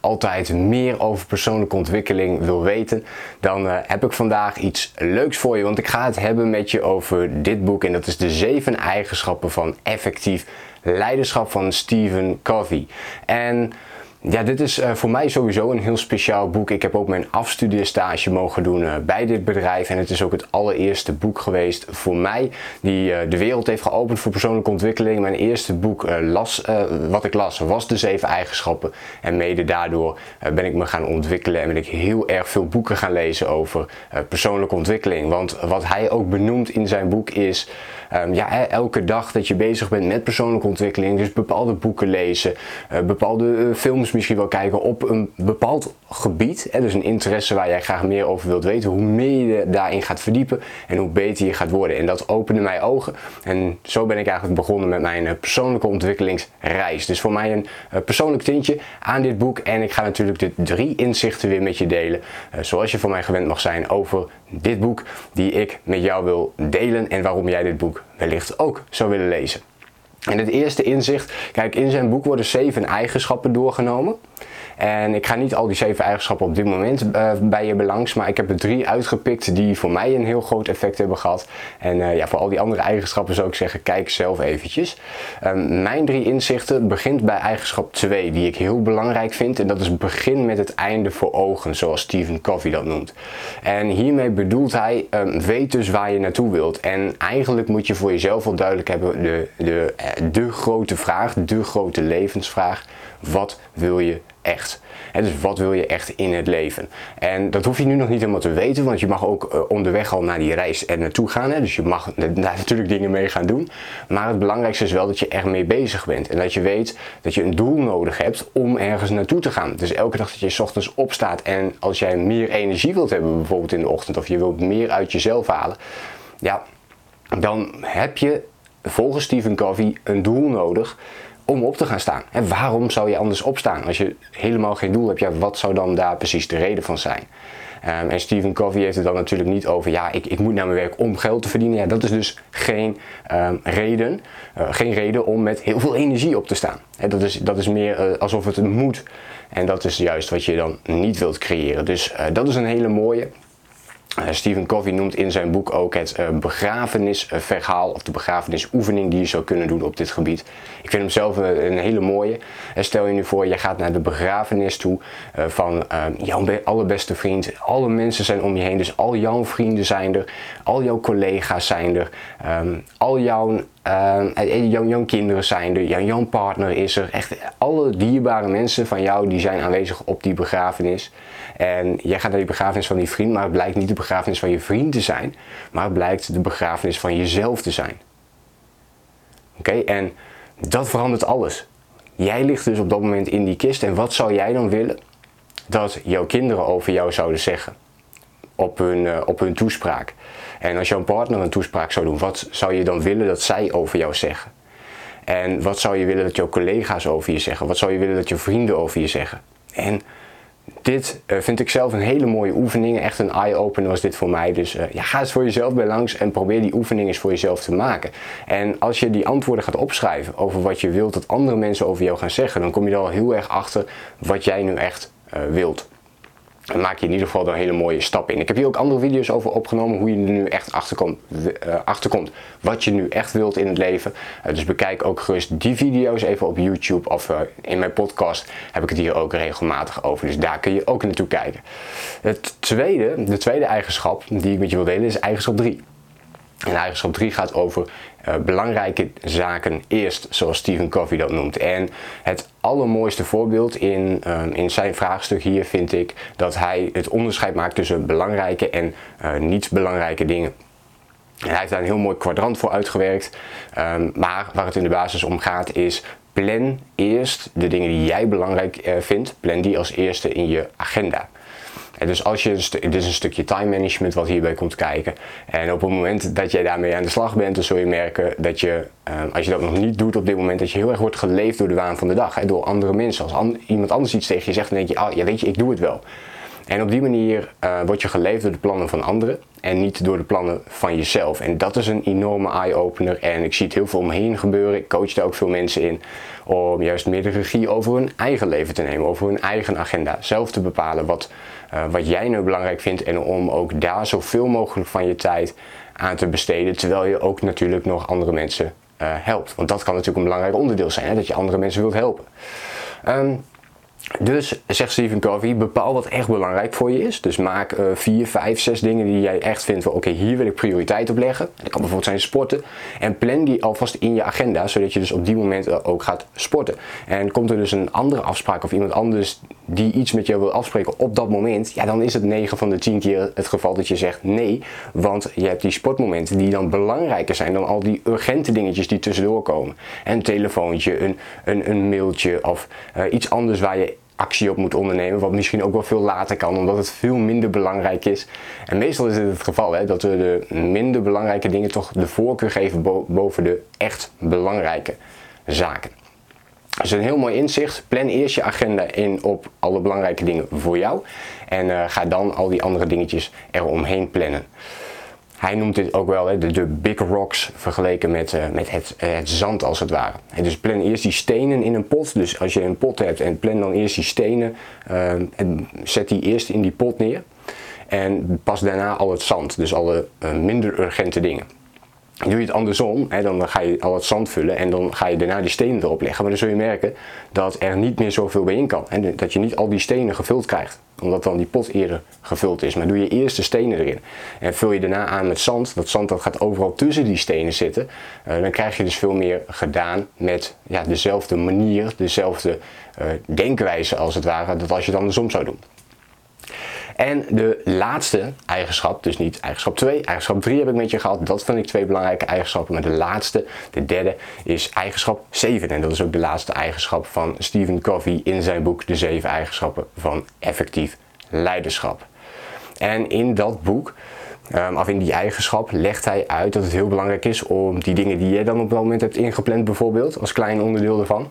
altijd meer over persoonlijke ontwikkeling wil weten, dan uh, heb ik vandaag iets leuks voor je. Want ik ga het hebben met je over dit boek en dat is de zeven eigenschappen van effectief leiderschap van Stephen Covey. En ja, dit is uh, voor mij sowieso een heel speciaal boek. Ik heb ook mijn afstudeerstage mogen doen uh, bij dit bedrijf. En het is ook het allereerste boek geweest voor mij die uh, de wereld heeft geopend voor persoonlijke ontwikkeling. Mijn eerste boek las, wat ik las was de zeven eigenschappen. En mede daardoor ben ik me gaan ontwikkelen en ben ik heel erg veel boeken gaan lezen over persoonlijke ontwikkeling. Want wat hij ook benoemt in zijn boek is um, ja, elke dag dat je bezig bent met persoonlijke ontwikkeling. Dus bepaalde boeken lezen, bepaalde films misschien wel kijken op een bepaald gebied. Hè, dus een interesse waar jij graag meer over wilt weten. Hoe meer je daarin gaat verdiepen en hoe beter je gaat worden. En dat opende mijn ogen. En zo ben ik eigenlijk begonnen met mijn eh, persoonlijke ontwikkelingsreis. Dus voor mij een eh, persoonlijk tintje aan dit boek. En ik ga natuurlijk de drie inzichten weer met je delen. Eh, zoals je van mij gewend mag zijn over dit boek die ik met jou wil delen. En waarom jij dit boek wellicht ook zou willen lezen. En het eerste inzicht, kijk, in zijn boek worden zeven eigenschappen doorgenomen. En ik ga niet al die zeven eigenschappen op dit moment uh, bij je belangs, maar ik heb er drie uitgepikt die voor mij een heel groot effect hebben gehad. En uh, ja, voor al die andere eigenschappen zou ik zeggen, kijk zelf eventjes. Um, mijn drie inzichten begint bij eigenschap 2, die ik heel belangrijk vind. En dat is begin met het einde voor ogen, zoals Stephen Covey dat noemt. En hiermee bedoelt hij, um, weet dus waar je naartoe wilt. En eigenlijk moet je voor jezelf wel duidelijk hebben de, de, eh, de grote vraag, de grote levensvraag. Wat wil je echt? En dus wat wil je echt in het leven? En dat hoef je nu nog niet helemaal te weten, want je mag ook uh, onderweg al naar die reis er naartoe gaan. Dus je mag daar natuurlijk dingen mee gaan doen. Maar het belangrijkste is wel dat je er mee bezig bent. En dat je weet dat je een doel nodig hebt om ergens naartoe te gaan. Dus elke dag dat je s ochtends opstaat en als jij meer energie wilt hebben, bijvoorbeeld in de ochtend, of je wilt meer uit jezelf halen, ja, dan heb je volgens Stephen Covey een doel nodig om op te gaan staan. En waarom zou je anders opstaan? Als je helemaal geen doel hebt, ja, wat zou dan daar precies de reden van zijn? Um, en Stephen Covey heeft het dan natuurlijk niet over, ja, ik, ik moet naar mijn werk om geld te verdienen. Ja, dat is dus geen um, reden, uh, geen reden om met heel veel energie op te staan. He, dat, is, dat is meer uh, alsof het moet. En dat is juist wat je dan niet wilt creëren. Dus uh, dat is een hele mooie. Uh, Stephen Covey noemt in zijn boek ook het uh, begrafenisverhaal of de begrafenisoefening die je zou kunnen doen op dit gebied. Ik vind hem zelf een, een hele mooie. Stel je nu voor, je gaat naar de begrafenis toe van jouw allerbeste vriend. Alle mensen zijn om je heen, dus al jouw vrienden zijn er, al jouw collega's zijn er, um, al jouw uh, jouw, jouw, kinderen zijn er, jouw, jouw, partner is er. Echt alle dierbare mensen van jou die zijn aanwezig op die begrafenis. En jij gaat naar die begrafenis van die vriend, maar het blijkt niet de begrafenis van je vriend te zijn, maar het blijkt de begrafenis van jezelf te zijn. Oké, en dat verandert alles. Jij ligt dus op dat moment in die kist en wat zou jij dan willen dat jouw kinderen over jou zouden zeggen op hun, uh, op hun toespraak? En als jouw partner een toespraak zou doen, wat zou je dan willen dat zij over jou zeggen? En wat zou je willen dat jouw collega's over je zeggen? Wat zou je willen dat je vrienden over je zeggen? En dit uh, vind ik zelf een hele mooie oefening. Echt een eye-opener was dit voor mij. Dus ja, ga eens voor jezelf bij langs en probeer die oefening eens voor jezelf te maken. En als je die antwoorden gaat opschrijven over wat je wilt dat andere mensen over jou gaan zeggen, dan kom je er al heel erg achter wat jij nu echt wilt. Dan maak je in ieder geval een hele mooie stap in. Ik heb hier ook andere video's over opgenomen hoe je er nu echt achterkomt, uh, achterkomt wat je nu echt wilt in het leven. Uh, dus bekijk ook gerust die video's even op YouTube of uh, in mijn podcast heb ik het hier ook regelmatig over. Dus daar kun je ook naartoe kijken. Het tweede, de tweede eigenschap die ik met je wil delen is eigenschap 3. En eigenschap 3 gaat over uh, belangrijke zaken eerst, zoals Stephen Covey dat noemt. En het allermooiste voorbeeld in, uh, in zijn vraagstuk hier vind ik dat hij het onderscheid maakt tussen belangrijke en uh, niet belangrijke dingen. En hij heeft daar een heel mooi kwadrant voor uitgewerkt. Um, maar waar het in de basis om gaat is plan eerst de dingen die jij belangrijk vindt, plan die als eerste in je agenda. En dus als je, dit is een stukje time management wat hierbij komt kijken. En op het moment dat jij daarmee aan de slag bent, dan zul je merken dat je, als je dat nog niet doet op dit moment, dat je heel erg wordt geleefd door de waan van de dag. Hè, door andere mensen. Als iemand anders iets tegen je zegt, dan denk je, ah, ja weet je, ik doe het wel. En op die manier uh, word je geleefd door de plannen van anderen en niet door de plannen van jezelf. En dat is een enorme eye-opener en ik zie het heel veel omheen gebeuren. Ik coach daar ook veel mensen in om juist meer de regie over hun eigen leven te nemen, over hun eigen agenda. Zelf te bepalen wat, uh, wat jij nu belangrijk vindt en om ook daar zoveel mogelijk van je tijd aan te besteden. Terwijl je ook natuurlijk nog andere mensen uh, helpt. Want dat kan natuurlijk een belangrijk onderdeel zijn, hè, dat je andere mensen wilt helpen. Um, dus, zegt Stephen Covey, bepaal wat echt belangrijk voor je is. Dus maak uh, vier, vijf, zes dingen die jij echt vindt van oké, hier wil ik prioriteit op leggen. Dat kan bijvoorbeeld zijn sporten. En plan die alvast in je agenda, zodat je dus op die moment ook gaat sporten. En komt er dus een andere afspraak of iemand anders die iets met jou wil afspreken op dat moment, ja, dan is het 9 van de 10 keer het geval dat je zegt nee. Want je hebt die sportmomenten die dan belangrijker zijn dan al die urgente dingetjes die tussendoor komen. Een telefoontje, een, een, een mailtje of uh, iets anders waar je actie op moet ondernemen, wat misschien ook wel veel later kan, omdat het veel minder belangrijk is. En meestal is het het geval hè, dat we de minder belangrijke dingen toch de voorkeur geven boven de echt belangrijke zaken. Dus een heel mooi inzicht. Plan eerst je agenda in op alle belangrijke dingen voor jou. En uh, ga dan al die andere dingetjes eromheen plannen. Hij noemt dit ook wel hè, de, big rocks vergeleken met, uh, met het, uh, het, zand als het ware. Dus plan eerst die stenen in een pot. Dus als je een pot hebt en plan dan eerst die stenen uh, en zet die eerst in die pot neer. En pas daarna al het zand, dus alle minder urgente dingen. Doe je het andersom, hè, dan ga je al het zand vullen en dan ga je daarna die stenen erop leggen. Maar dan zul je merken dat er niet meer zoveel bij in kan. En dat je niet al die stenen gevuld krijgt, omdat dan die pot eerder gevuld is. Maar doe je eerst de stenen erin en vul je daarna aan met zand. Dat zand dat gaat overal tussen die stenen zitten. Uh, dan krijg je dus veel meer gedaan met ja, dezelfde manier, dezelfde uh, denkwijze als het ware, dat als je het andersom zou doen. En de laatste eigenschap, dus niet eigenschap 2, eigenschap 3 heb ik met je gehad. Dat vind ik twee belangrijke eigenschappen. Maar de laatste, de derde, is eigenschap 7. En dat is ook de laatste eigenschap van Stephen Covey in zijn boek De 7 eigenschappen van effectief leiderschap. En in dat boek Um, of in die eigenschap legt hij uit dat het heel belangrijk is om die dingen die je dan op dat moment hebt ingepland, bijvoorbeeld, als klein onderdeel ervan,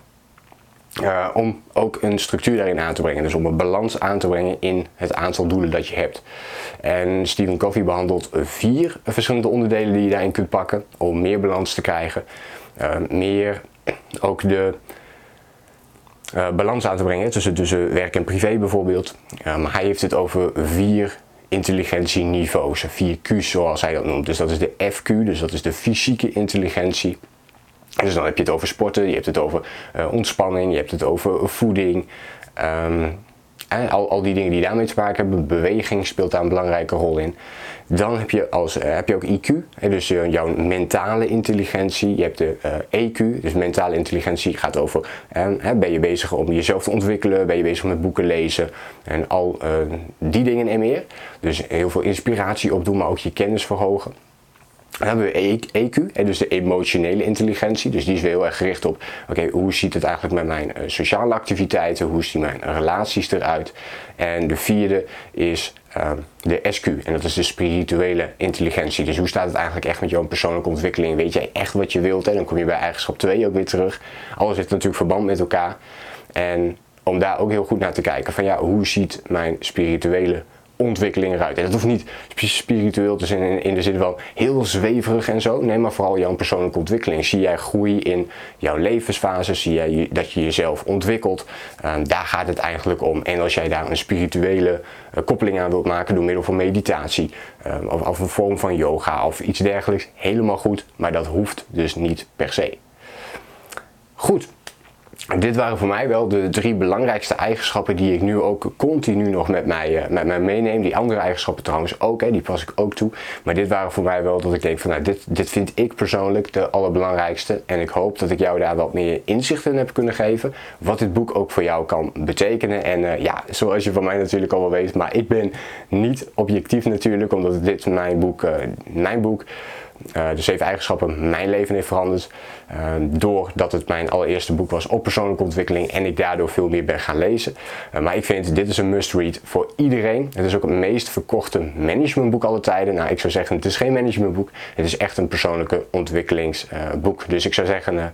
uh, om ook een structuur daarin aan te brengen. Dus om een balans aan te brengen in het aantal doelen dat je hebt. En Stephen Covey behandelt vier verschillende onderdelen die je daarin kunt pakken om meer balans te krijgen. Uh, meer ook de uh, balans aan te brengen tussen, tussen werk en privé bijvoorbeeld. maar hij heeft het over vier intelligentieniveaus, vier Q's zoals hij dat noemt. Dus dat is de FQ, dus dat is de fysieke intelligentie. Dus dan heb je het over sporten, je hebt het over uh, ontspanning, je hebt het over voeding. Um, al, al die dingen die daarmee te maken hebben, beweging speelt daar een belangrijke rol in. Dan heb je, als, uh, heb je ook IQ, dus uh, jouw mentale intelligentie. Je hebt de EQ, dus mentale intelligentie gaat over, ben je bezig om jezelf te ontwikkelen, ben je bezig met boeken lezen en al die dingen en meer. Dus heel veel inspiratie opdoen, maar ook je kennis verhogen. Dan hebben we EQ, e dus de emotionele intelligentie. Dus die is weer heel erg gericht op, oké, hoe ziet het eigenlijk met mijn uh, sociale activiteiten? Hoe zien mijn relaties eruit? En de vierde is uh, de SQ, en dat is de spirituele intelligentie. Dus hoe staat het eigenlijk echt met jouw persoonlijke ontwikkeling? Weet jij echt wat je wilt? En dan kom je bij eigenschap 2 ook weer terug. Alles heeft natuurlijk verband met elkaar. En om daar ook heel goed naar te kijken, van ja, hoe ziet mijn spirituele ontwikkeling eruit. En dat hoeft niet spiritueel te zijn in, de zin van heel zweverig en zo. Nee, maar vooral jouw persoonlijke ontwikkeling. Zie jij groei in jouw levensfase? Zie jij dat je jezelf ontwikkelt? Ehm, daar gaat het eigenlijk om. En als jij daar een spirituele uh, koppeling aan wilt maken door middel van meditatie of, of een vorm van yoga of iets dergelijks, helemaal goed. Maar dat hoeft dus niet per se. Goed, dit waren voor mij wel de drie belangrijkste eigenschappen die ik nu ook continu nog met mij, uh, met mij meeneem. Die andere eigenschappen trouwens ook, hè, die pas ik ook toe. Maar dit waren voor mij wel dat ik denk van nou, dit, dit vind ik persoonlijk de allerbelangrijkste. En ik hoop dat ik jou daar wat meer inzicht in heb kunnen geven. Wat dit boek ook voor jou kan betekenen. En uh, ja, zoals je van mij natuurlijk al wel weet, maar ik ben niet objectief natuurlijk, omdat dit mijn boek, uh, mijn boek Uh, de zeven eigenschappen mijn leven heeft veranderd. Uh, doordat het mijn allereerste boek was op persoonlijke ontwikkeling en ik daardoor veel meer ben gaan lezen. Uh, maar ik vind dit is een must read voor iedereen. Het is ook het meest verkochte managementboek aller tijden. Nou, ik zou zeggen, het is geen managementboek. Het is echt een persoonlijke ontwikkelingsboek. dus ik zou zeggen,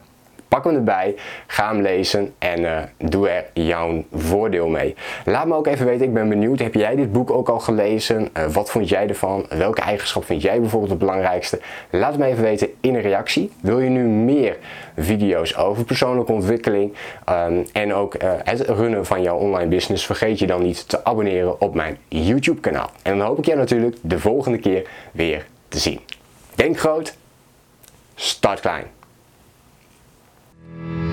Pak hem erbij, ga hem lezen en uh, doe er jouw voordeel mee. Laat me ook even weten, ik ben benieuwd, heb jij dit boek ook al gelezen? Uh, wat vond jij ervan? Welke eigenschap vind jij bijvoorbeeld het belangrijkste? Laat me even weten in een reactie. Wil je nu meer video's over persoonlijke ontwikkeling um, en ook uh, het runnen van jouw online business? Vergeet je dan niet te abonneren op mijn YouTube kanaal. En dan hoop ik jou natuurlijk de volgende keer weer te zien. Denk groot, start klein.